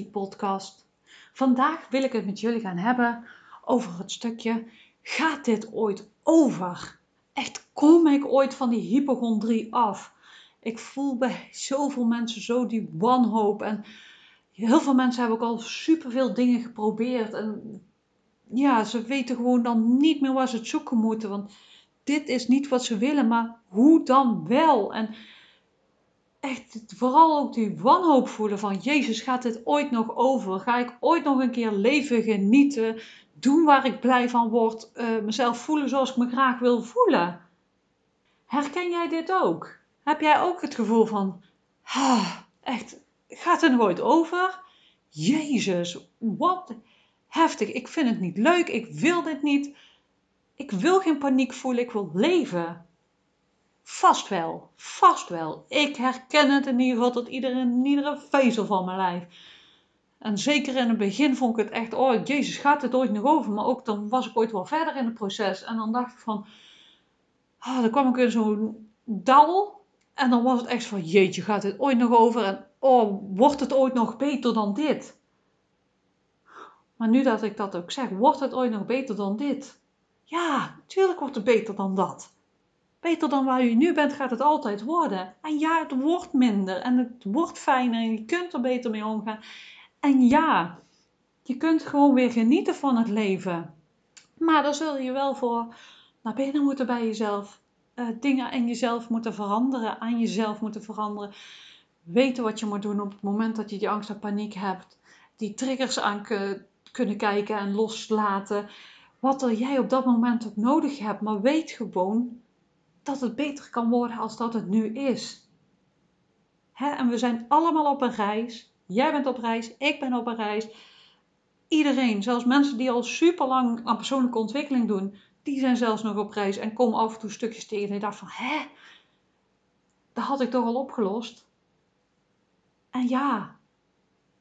podcast. Vandaag wil ik het met jullie gaan hebben over het stukje gaat dit ooit over? Echt kom ik ooit van die hypochondrie af? Ik voel bij zoveel mensen zo die wanhoop en heel veel mensen hebben ook al superveel dingen geprobeerd en ja, ze weten gewoon dan niet meer waar ze het zoeken moeten, want dit is niet wat ze willen, maar hoe dan wel? En echt vooral ook die wanhoop voelen van Jezus, gaat dit ooit nog over? Ga ik ooit nog een keer leven, genieten, doen waar ik blij van word, uh, mezelf voelen zoals ik me graag wil voelen? Herken jij dit ook? Heb jij ook het gevoel van, ah, echt, gaat het nog ooit over? Jezus, wat heftig. Ik vind het niet leuk, ik wil dit niet. Ik wil geen paniek voelen, ik wil leven. Vast wel, vast wel. Ik herken het in ieder geval tot iedere, iedere vezel van mijn lijf. En zeker in het begin vond ik het echt, oh jezus, gaat het ooit nog over? Maar ook dan was ik ooit wel verder in het proces. En dan dacht ik van, oh, dan kwam ik in zo'n dal. En dan was het echt van, jeetje, gaat het ooit nog over? En oh, wordt het ooit nog beter dan dit? Maar nu dat ik dat ook zeg, wordt het ooit nog beter dan dit? Ja, tuurlijk wordt het beter dan dat. Beter dan waar u nu bent gaat het altijd worden. En ja, het wordt minder en het wordt fijner en je kunt er beter mee omgaan. En ja, je kunt gewoon weer genieten van het leven. Maar dan zul je wel voor naar binnen moeten bij jezelf. Uh, dingen in jezelf moeten veranderen, aan jezelf moeten veranderen. Weten wat je moet doen op het moment dat je die angst en paniek hebt. Die triggers aan kunnen kijken en loslaten. Wat er jij op dat moment ook nodig hebt. Maar weet gewoon dat het beter kan worden als dat het nu is. Hè? En we zijn allemaal op een reis. Jij bent op reis, ik ben op een reis. Iedereen, zelfs mensen die al super lang aan persoonlijke ontwikkeling doen, die zijn zelfs nog op reis en komen af en toe stukjes tegen. En ik dacht van, hè, dat had ik toch al opgelost. En ja,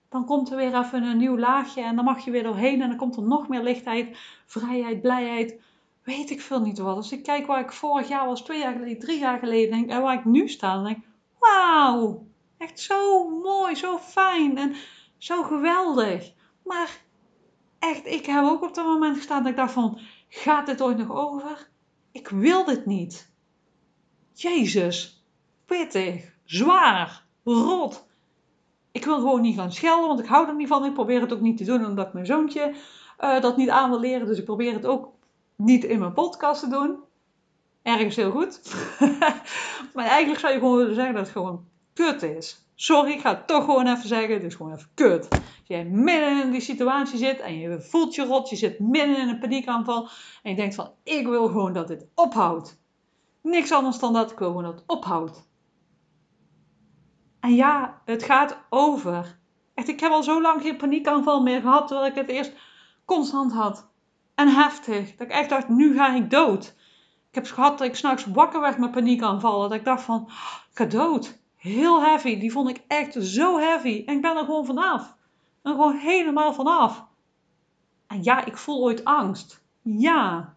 dan komt er weer even een nieuw laagje en dan mag je weer doorheen en dan komt er nog meer lichtheid, vrijheid, blijheid, weet ik veel niet wat. Als ik kijk waar ik vorig jaar was, twee jaar geleden, drie jaar geleden, denk, en waar ik nu sta, dan denk ik, wauw, echt zo mooi, zo fijn en zo geweldig. Maar echt, ik heb ook op dat moment gestaan dat ik dacht van, gaat dit ooit nog over? Ik wil dit niet. Jezus, pittig, zwaar, rot. Ik wil gewoon niet gaan schelden, want ik hou er niet van. Ik probeer het ook niet te doen, omdat mijn zoontje uh, dat niet aan wil leren. Dus ik probeer het ook niet in mijn podcast te doen. Ergens heel goed. maar eigenlijk zou je gewoon willen zeggen dat het gewoon kut is. Sorry, ik ga het toch gewoon even zeggen. Het is gewoon even kut. Als jij midden in die situatie zit en je voelt je rot, je zit midden in een paniekaanval en je denkt van ik wil gewoon dat dit ophoudt. Niks anders dan dat, ik wil gewoon dat het ophoudt. En ja, het gaat over. Echt, ik heb al zo lang geen paniekaanval meer gehad, terwijl ik het eerst constant had en heftig. Dat ik echt dacht, nu ga ik dood. Ik heb gehad dat ik s'nachts wakker werd met paniekaanvallen. Dat ik dacht van, ik ga dood. Heel heavy. Die vond ik echt zo heavy. En ik ben er gewoon vanaf. En gewoon helemaal vanaf. En ja, ik voel ooit angst. Ja.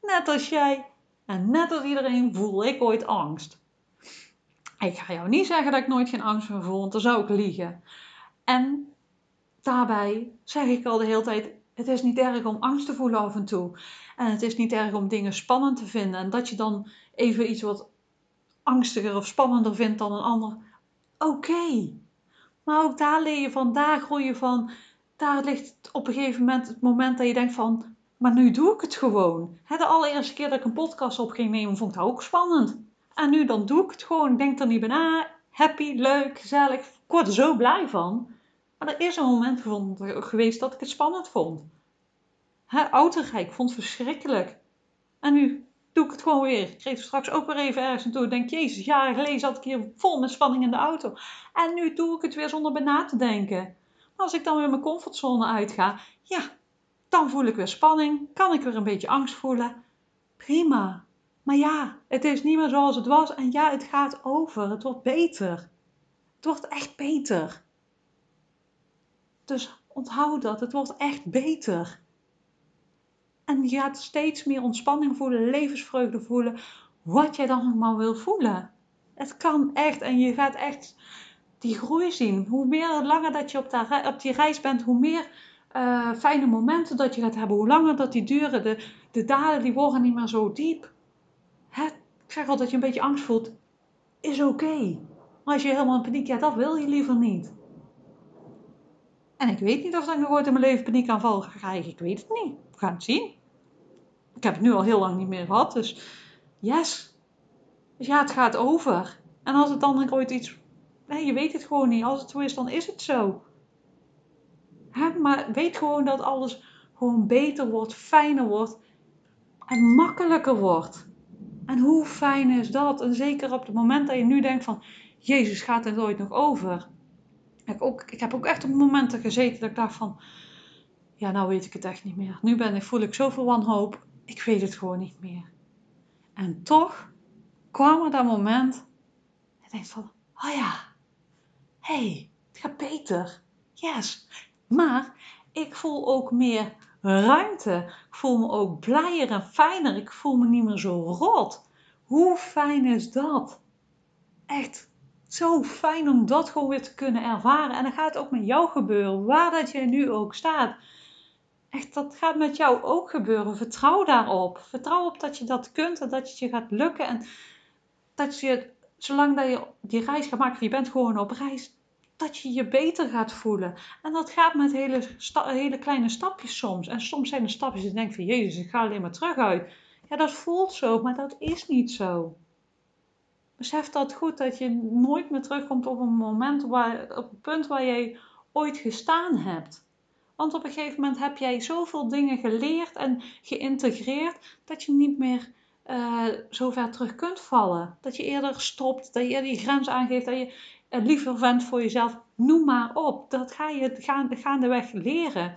Net als jij. En net als iedereen voel ik ooit angst. Ik ga jou niet zeggen dat ik nooit geen angst meer voel, want dan zou ik liegen. En daarbij zeg ik al de hele tijd: het is niet erg om angst te voelen af en toe. En het is niet erg om dingen spannend te vinden. En dat je dan even iets wat angstiger of spannender vindt dan een ander. Oké. Maar ook daar leer je van, daar groei je van. Daar ligt op een gegeven moment het moment dat je denkt van, maar nu doe ik het gewoon. de allereerste keer dat ik een podcast op ging nemen, vond ik dat ook spannend. En nu dan doe ik het gewoon. Denk er niet bij na. Happy, leuk, gezellig. Ik word er zo blij van. Er is een moment geweest dat ik het spannend vond. Hè, ik vond het verschrikkelijk. En nu doe ik het gewoon weer. Ik reed straks ook weer even ergens naartoe. Ik denk, jezus, jaren geleden zat ik hier vol met spanning in de auto. En nu doe ik het weer zonder bij na te denken. Maar als ik dan weer mijn comfortzone uitga, ja, dan voel ik weer spanning. Kan ik weer een beetje angst voelen. Prima. Maar ja, het is niet meer zoals het was. En ja, het gaat over. Het wordt beter. Het wordt echt beter. Dus onthoud dat, het wordt echt beter. En je gaat steeds meer ontspanning voelen, levensvreugde voelen, wat jij dan nog maar wil voelen. Het kan echt en je gaat echt die groei zien. Hoe meer langer dat je op, op die reis bent, hoe meer uh, fijne momenten dat je gaat hebben. Hoe langer dat die duren. De, de dalen die worden niet meer zo diep. Hè? Ik zeg altijd dat je een beetje angst voelt. Is oké. Maar als je helemaal in paniek, ja, dat wil je liever niet. En ik weet niet of ik nog ooit in mijn leven paniekaanval ga krijgen. Ik weet het niet. We gaan het zien. Ik heb het nu al heel lang niet meer gehad. Dus yes. Dus ja, het gaat over. En als het dan ooit iets... Nee, je weet het gewoon niet. Als het zo is, dan is het zo. Maar weet gewoon dat alles gewoon beter wordt, fijner wordt en makkelijker wordt. En hoe fijn is dat? En zeker op het moment dat je nu denkt van... Jezus, gaat het ooit nog over? Ik, ook, ik heb ook echt op momenten gezeten dat ik dacht van... Ja, nou weet ik het echt niet meer. Nu ben ik, voel ik zoveel wanhoop. Ik weet het gewoon niet meer. En toch kwam er dat moment. Ik denk van, oh ja, hey, het gaat beter. Yes. Maar ik voel ook meer ruimte. Ik voel me ook blijer en fijner. Ik voel me niet meer zo rot. Hoe fijn is dat? Echt zo fijn om dat gewoon weer te kunnen ervaren. En dan gaat ook met jou gebeuren, waar dat je nu ook staat. Echt, dat gaat met jou ook gebeuren. Vertrouw daarop. Vertrouw op dat je dat kunt en dat het je gaat lukken. En dat je, zolang dat je die reis gaat maken, je bent gewoon op reis, dat je je beter gaat voelen. En dat gaat met hele, hele kleine stapjes soms. En soms zijn er stapjes die je denkt van, jezus, ik ga alleen maar terug uit. Ja, dat voelt zo, maar dat is niet zo besef dat goed dat je nooit meer terugkomt op een moment waar, op een punt waar jij ooit gestaan hebt. Want op een gegeven moment heb jij zoveel dingen geleerd en geïntegreerd dat je niet meer uh, zo ver terug kunt vallen. Dat je eerder stopt, dat je eerder die grens aangeeft, dat je het liever vindt voor jezelf. Noem maar op. Dat ga je gaandeweg leren.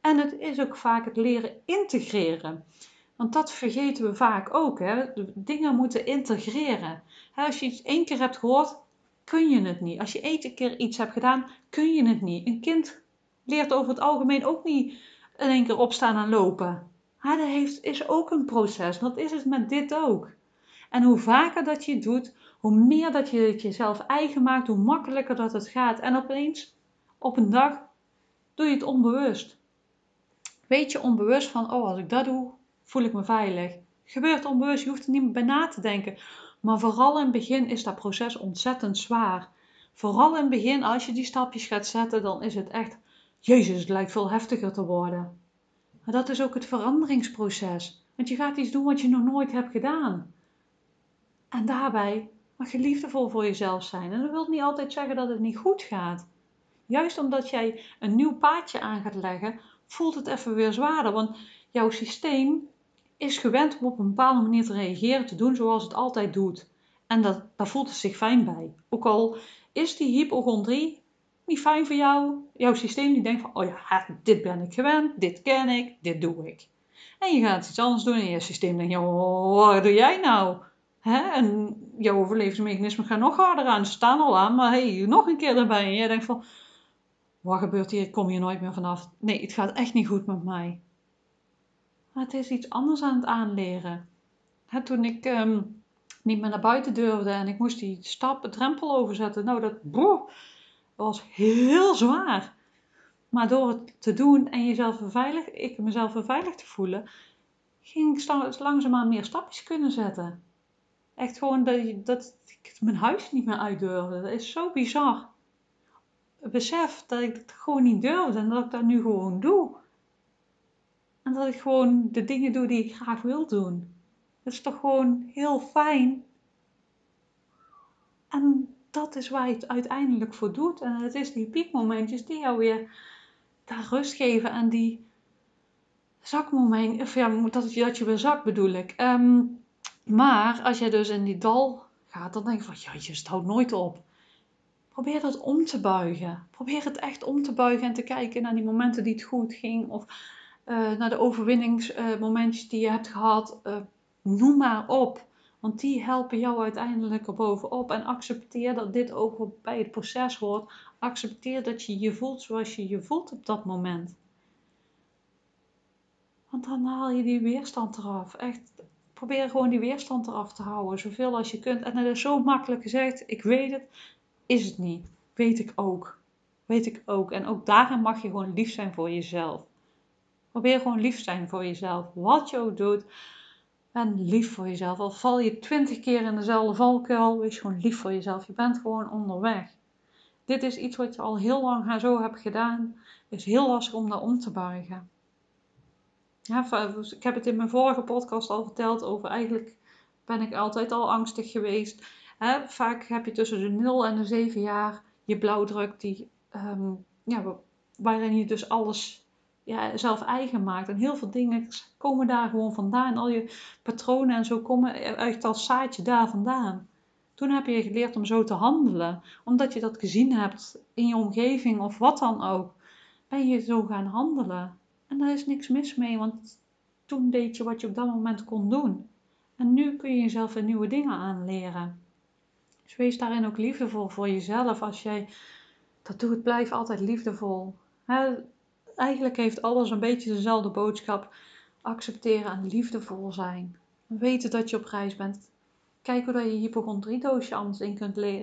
En het is ook vaak het leren integreren. Want dat vergeten we vaak ook. Hè? Dingen moeten integreren. Als je iets één keer hebt gehoord, kun je het niet. Als je één keer iets hebt gedaan, kun je het niet. Een kind leert over het algemeen ook niet in één keer opstaan en lopen. dat heeft, is ook een proces. Dat is het met dit ook. En hoe vaker dat je het doet, hoe meer dat je het jezelf eigen maakt, hoe makkelijker dat het gaat. En opeens, op een dag, doe je het onbewust. Weet je onbewust van, oh, als ik dat doe, voel ik me veilig. Gebeurt onbewust, je hoeft er niet meer bij na te denken. Maar vooral in het begin is dat proces ontzettend zwaar. Vooral in het begin, als je die stapjes gaat zetten, dan is het echt, Jezus, het lijkt veel heftiger te worden. Maar dat is ook het veranderingsproces. Want je gaat iets doen wat je nog nooit hebt gedaan. En daarbij mag je liefdevol voor jezelf zijn. En dat wil niet altijd zeggen dat het niet goed gaat. Juist omdat jij een nieuw paadje aan gaat leggen, voelt het even weer zwaarder. Want jouw systeem is gewend om op een bepaalde manier te reageren, te doen zoals het altijd doet. En dat, daar voelt het zich fijn bij. Ook al is die hypochondrie niet fijn voor jou, jouw systeem die denkt van, oh ja, dit ben ik gewend, dit ken ik, dit doe ik. En je gaat iets anders doen en je systeem denkt, wat doe jij nou? Hè? En jouw overlevingsmechanismen gaan nog harder aan, ze staan al aan, maar hey, nog een keer erbij. En jij denkt van, wat gebeurt hier, ik kom hier nooit meer vanaf. Nee, het gaat echt niet goed met mij. Maar het is iets anders aan het aanleren. toen ik ehm, niet meer naar buiten durfde en ik moest die stap, drempel overzetten. Nou, dat was heel zwaar. Maar door het te doen en jezelf ik mezelf veilig te voelen, ging ik langzaamaan meer stapjes kunnen zetten. Echt gewoon dat, dat ik mijn huis niet meer uit durfde. Dat is zo bizar. Besef dat ik het gewoon niet durfde en dat ik dat nu gewoon doe. Dat ik gewoon de dingen doe die ik graag wil doen. Dat is toch gewoon heel fijn. En dat is waar je het uiteindelijk voor doet. En het is die piekmomentjes die jou weer daar rust geven. En die zakmoment, of ja, dat, dat je weer zak bedoel ik. Ehm, maar als je dus in die dal gaat, dan denk je van, ja, je houdt nooit op. Probeer dat om te buigen. Probeer het echt om te buigen en te kijken naar die momenten die het goed ging. Of uh, naar de overwinningsmomentjes die je hebt gehad. Uh, noem maar op. Want die helpen jou uiteindelijk er bovenop. En accepteer dat dit ook bij het proces hoort. Accepteer dat je je voelt zoals je je voelt op dat moment. Want dan haal je die weerstand eraf. Echt, probeer gewoon die weerstand eraf te houden. Zoveel als je kunt. En dat is zo makkelijk gezegd. Ik weet het. Is het niet. Weet ik ook. Weet ik ook. En ook daarin mag je gewoon lief zijn voor jezelf. Probeer gewoon lief zijn voor jezelf. Wat je ook doet. Ben lief voor jezelf. Al val je twintig keer in dezelfde valkuil, wees gewoon lief voor jezelf. Je bent gewoon onderweg. Dit is iets wat je al heel lang zo hebt gedaan. Het is heel lastig om daar om te buigen. Ja, ik heb het in mijn vorige podcast al verteld over eigenlijk ben ik altijd al angstig geweest. Vaak heb je tussen de 0 en de 7 jaar je blauwdruk die, um, ja, waarin je dus alles ja, zelf eigen maakt. En heel veel dingen komen daar gewoon vandaan. Al je patronen en zo komen echt als zaadje daar vandaan. Toen heb je geleerd om zo te handelen. Omdat je dat gezien hebt in je omgeving of wat dan ook. Ben je zo gaan handelen. En daar is niks mis mee, want toen deed je wat je op dat moment kon doen. En nu kun je jezelf weer nieuwe dingen aanleren. Dus wees daarin ook liefdevol voor jezelf. Als jij dat doet, blijf altijd liefdevol. Eigenlijk heeft alles een beetje dezelfde boodschap. Accepteren en liefdevol zijn. Weten dat je op reis bent. Kijk hoe je hypochondriedoosje anders in kunt uh,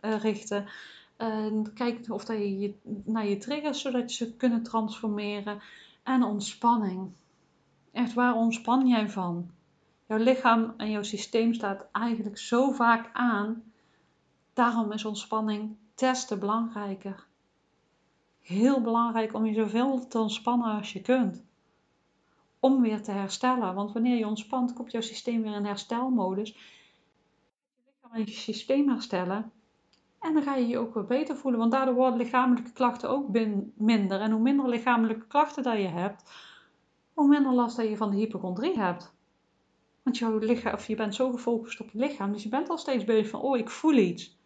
richten. Kijk of dat je, je naar je triggers, zodat je ze kunnen transformeren. En ontspanning. Echt, waar ontspan jij van? Jouw lichaam en jouw systeem staat eigenlijk zo vaak aan. Daarom is ontspanning des te belangrijker. Heel belangrijk om je zoveel te ontspannen als je kunt. Om weer te herstellen. Want wanneer je ontspant, komt jouw systeem weer in herstelmodus. Je je systeem herstellen. En dan ga je je ook weer beter voelen. Want daardoor worden lichamelijke klachten ook minder. En hoe minder lichamelijke klachten dat je hebt, hoe minder last dat je van de hypochondrie hebt. Want jouw of je bent zo gefocust op je lichaam, dus je bent al steeds bezig van, oh, ik voel iets.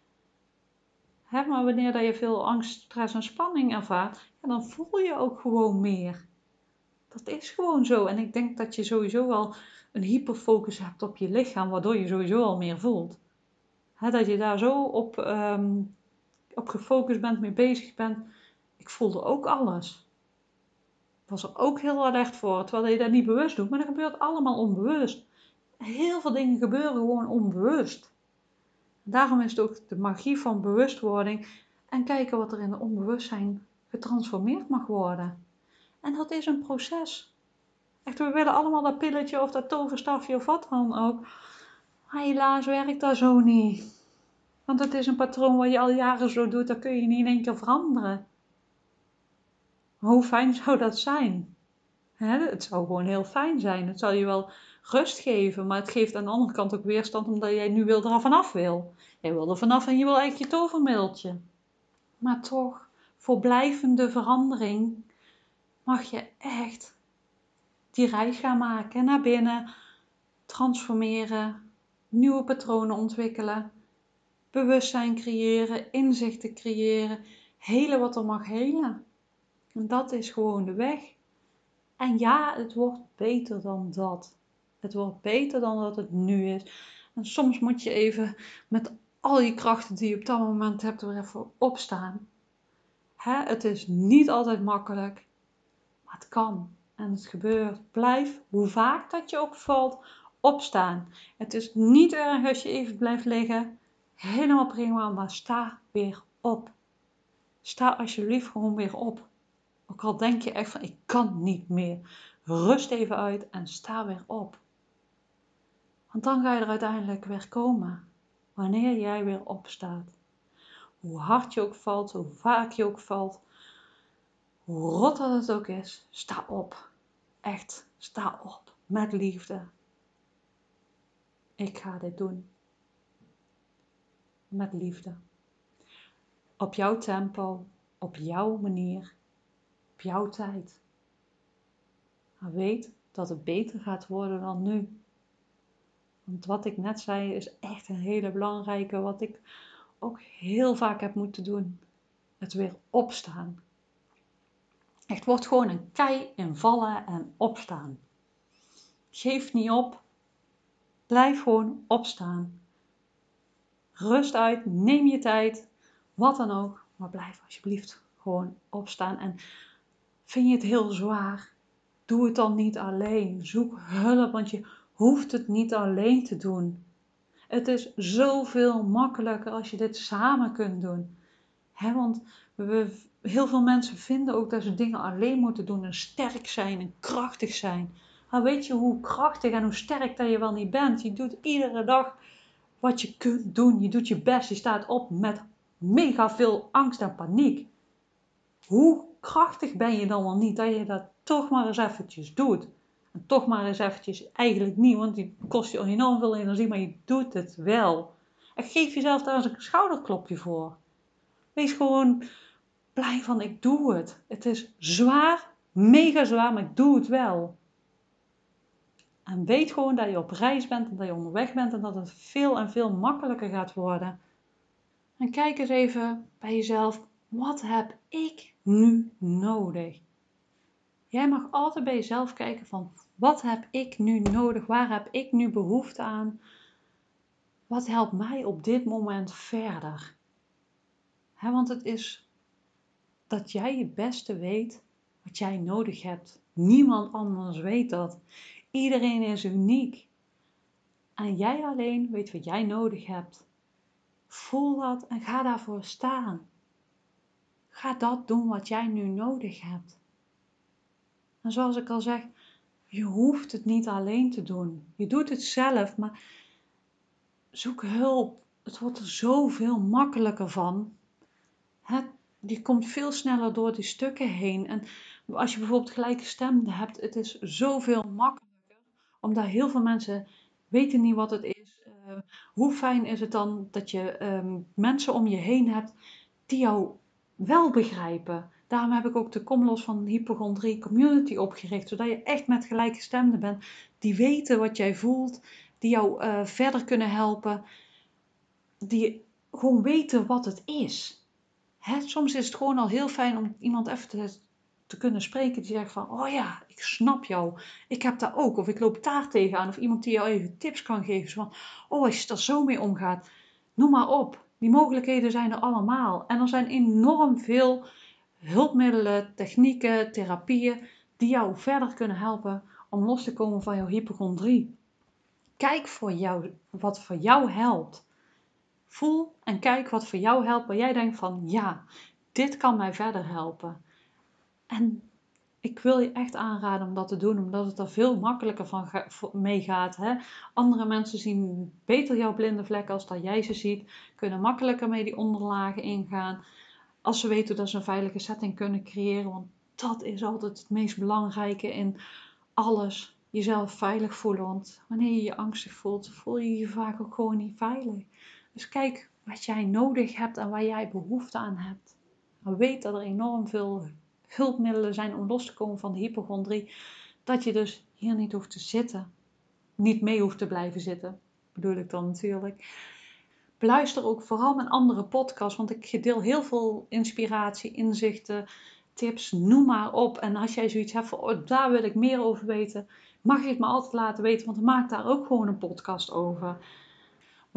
Maar wanneer dat je veel angst, stress en spanning ervaart, ja, dan voel je ook gewoon meer. Dat is gewoon zo. En ik denk dat je sowieso wel een hyperfocus hebt op je lichaam, waardoor je sowieso al meer voelt. Dat je daar zo op, ehm, op gefocust bent, mee bezig bent. Ik voelde ook alles was er ook heel alert voor. Terwijl je dat niet bewust doet, maar dat gebeurt allemaal onbewust. Heel veel dingen gebeuren gewoon onbewust. Daarom is het ook de magie van bewustwording en kijken wat er in het onbewustzijn getransformeerd mag worden. En dat is een proces. Echt, we willen allemaal dat pilletje of dat toverstafje of wat dan ook. Helaas werkt dat zo niet. Want het is een patroon wat je al jaren zo doet, dat kun je niet in één keer veranderen. Hoe fijn zou dat zijn? het zou gewoon heel fijn zijn. Het zal je wel rust geven, maar het geeft aan de andere kant ook weerstand omdat jij nu wil er vanaf wil. Jij wil er vanaf en je wil eigenlijk je tovermiddeltje. Maar toch, voor blijvende verandering mag je echt die reis gaan maken naar binnen, transformeren, nieuwe patronen ontwikkelen, bewustzijn creëren, inzichten creëren, helen wat er mag helen. En dat is gewoon de weg. En ja, het wordt beter dan dat. Het wordt beter dan dat het nu is. En soms moet je even met al je krachten die je op dat moment hebt er even opstaan. Hè? Het is niet altijd makkelijk, maar het kan. En het gebeurt. Blijf, hoe vaak dat je ook valt, opstaan. Het is niet erg als je even blijft liggen. Helemaal prima, maar sta weer op. Sta alsjeblieft gewoon weer op. Ook al denk je echt van ik kan niet meer. Rust even uit en sta weer op. Want dan ga je er uiteindelijk weer komen. Wanneer jij weer opstaat. Hoe hard je ook valt, hoe vaak je ook valt. Hoe rot dat het ook is. Sta op. Echt, sta op. Met liefde. Ik ga dit doen. Met liefde. Op jouw tempo, op jouw manier op jouw tijd. Weet dat het beter gaat worden dan nu. Want wat ik net zei is echt een hele belangrijke, wat ik ook heel vaak heb moeten doen. Het weer opstaan. Echt wordt gewoon een kei in vallen en opstaan. Geef niet op. Blijf gewoon opstaan. Rust uit, neem je tijd, wat dan ook, maar blijf alsjeblieft gewoon opstaan. En Vind je het heel zwaar? Doe het dan niet alleen. Zoek hulp, want je hoeft het niet alleen te doen. Het is zoveel makkelijker als je dit samen kunt doen. He, want heel veel mensen vinden ook dat ze dingen alleen moeten doen en sterk zijn en krachtig zijn. Maar weet je hoe krachtig en hoe sterk dat je wel niet bent? Je doet iedere dag wat je kunt doen. Je doet je best. Je staat op met mega veel angst en paniek. Hoe krachtig ben je dan wel niet dat je dat toch maar eens eventjes doet? Toch maar eens eventjes eigenlijk niet, want die kost je enorm veel energie, maar je doet het wel. En geef jezelf daar eens een schouderklopje voor. Wees gewoon blij van ik doe het. Het is zwaar, mega zwaar, maar ik doe het wel. En weet gewoon dat je op reis bent en dat je onderweg bent en dat het veel en veel makkelijker gaat worden. En kijk eens even bij jezelf, wat heb ik nu nodig? Jij mag altijd bij jezelf kijken van, wat heb ik nu nodig? Waar heb ik nu behoefte aan? Wat helpt mij op dit moment verder? want het is dat jij het beste weet wat jij nodig hebt. Niemand anders weet dat. Iedereen is uniek. En jij alleen weet wat jij nodig hebt. Voel dat en ga daarvoor staan. Ga dat doen wat jij nu nodig hebt. En zoals ik al zeg, je hoeft het niet alleen te doen. Je doet het zelf, maar zoek hulp. Het wordt er zoveel makkelijker van. Je komt veel sneller door die stukken heen. En als je bijvoorbeeld gelijke stemmen hebt, het is zoveel makkelijker. Omdat heel veel mensen weten niet wat het is. Uh, hoe fijn is het dan dat je um, mensen om je heen hebt die jou wel begrijpen. Daarom heb ik ook de Komlos van Hypochondrie Community opgericht. Zodat je echt met gelijkgestemden bent. Die weten wat jij voelt. Die jou uh, verder kunnen helpen. Die gewoon weten wat het is. Hè? Soms is het gewoon al heel fijn om iemand even te, te kunnen spreken. Die zegt van, oh ja, ik snap jou. Ik heb dat ook. Of ik loop daar tegenaan. Of iemand die jou even tips kan geven. Van, oh, als je er zo mee omgaat. Noem maar op. Die mogelijkheden zijn er allemaal. En er zijn enorm veel hulpmiddelen, technieken, therapieën die jou verder kunnen helpen om los te komen van jouw hypochondrie. Kijk voor jou wat voor jou helpt. Voel en kijk wat voor jou helpt, waar jij denkt van ja, dit kan mij verder helpen. En ik wil je echt aanraden om dat te doen, omdat het er veel makkelijker van mee gaat. Hè? Andere mensen zien beter jouw blinde vlekken als dat jij ze ziet, kunnen makkelijker mee die onderlagen ingaan. Als ze weten dat ze een veilige setting kunnen creëren, want dat is altijd het meest belangrijke in alles. Jezelf veilig voelen, want wanneer je je angstig voelt, voel je je vaak ook gewoon niet veilig. Dus kijk wat jij nodig hebt en waar jij behoefte aan hebt. Maar weet dat er enorm veel hulpmiddelen zijn om los te komen van de hypochondrie. Dat je dus hier niet hoeft te zitten. Niet mee hoeft te blijven zitten, bedoel ik dan natuurlijk. Beluister ook vooral mijn andere podcasts, want ik deel heel veel inspiratie, inzichten, tips, noem maar op. En als jij zoiets hebt van, oh, daar wil ik meer over weten, mag je het me altijd laten weten, want ik maak daar ook gewoon een podcast over.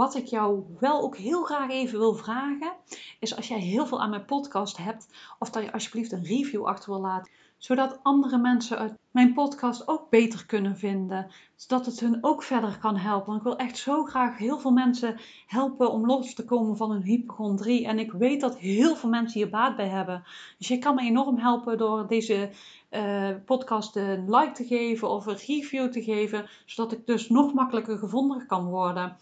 Wat ik jou wel ook heel graag even wil vragen, is als jij heel veel aan mijn podcast hebt, of dat je alsjeblieft een review achter wil laten, zodat andere mensen mijn podcast ook beter kunnen vinden, zodat het hun ook verder kan helpen. Want ik wil echt zo graag heel veel mensen helpen om los te komen van hun hypochondrie. En ik weet dat heel veel mensen hier baat bij hebben. Dus je kan me enorm helpen door deze uh, podcast een like te geven of een review te geven, zodat ik dus nog makkelijker gevonden kan worden.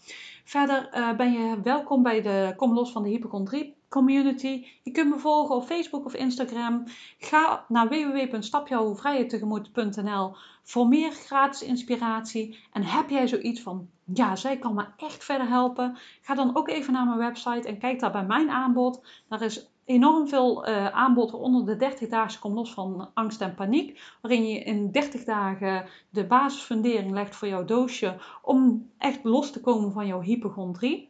Verder uh, ben je welkom bij de Kom Los van de Hypochondrie community. Je kunt me volgen op Facebook of Instagram. Ga naar www.stapjouwvrijetegemoet.nl voor meer gratis inspiratie. En heb jij zoiets van, ja, zij kan me echt verder helpen? Ga dan ook even naar mijn website en kijk daar bij mijn aanbod. Daar is enorm veel uh, aanbod onder de 30 dagen kom los van angst en paniek. Waarin je in 30 dagen de basisfundering legt voor jouw doosje om echt los te komen van jouw hypochondrie.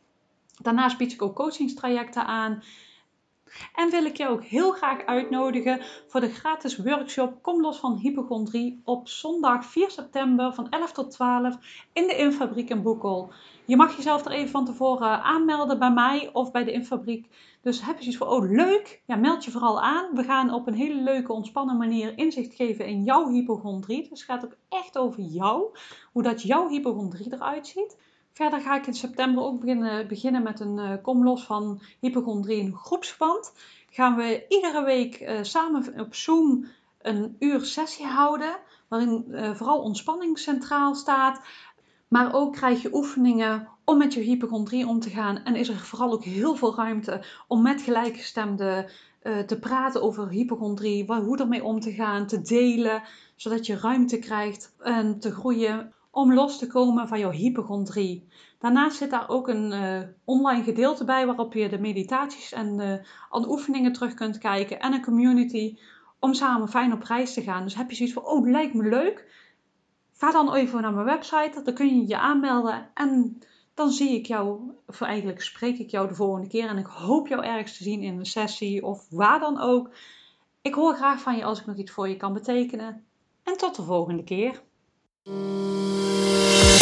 Daarnaast bied ik ook coachingstrajecten aan. En wil ik je ook heel graag uitnodigen voor de gratis workshop Kom los van hypochondrie op zondag 4 september van 11 tot 12 in de Infabriek in Boekel. Je mag jezelf er even van tevoren aanmelden bij mij of bij de Infabriek. Dus heb je zoiets van, oh leuk, ja, meld je vooral aan. We gaan op een hele leuke, ontspannen manier inzicht geven in jouw hypochondrie. Dus het gaat ook echt over jou, hoe dat jouw hypochondrie eruit ziet. Verder ga ik in september ook beginnen, beginnen met een uh, kom los van hypochondrie in groepsverband. Gaan we iedere week uh, samen op Zoom een uur sessie houden, waarin uh, vooral ontspanning centraal staat. Maar ook krijg je oefeningen om met je hypochondrie om te gaan. En is er vooral ook heel veel ruimte om met gelijkgestemden te praten over hypochondrie, hoe ermee om te gaan, te delen, zodat je ruimte krijgt en te groeien om los te komen van jouw hypochondrie. Daarnaast zit daar ook een uh, online gedeelte bij waarop je de meditaties en de, al de oefeningen terug kunt kijken en een community om samen fijn op reis te gaan. Dus heb je zoiets van, oh, lijkt me leuk. Ga dan even naar mijn website, dan kun je je aanmelden en dan zie ik jou, of eigenlijk spreek ik jou de volgende keer en ik hoop jou ergens te zien in een sessie of waar dan ook. Ik hoor graag van je als ik nog iets voor je kan betekenen. En tot de volgende keer. Música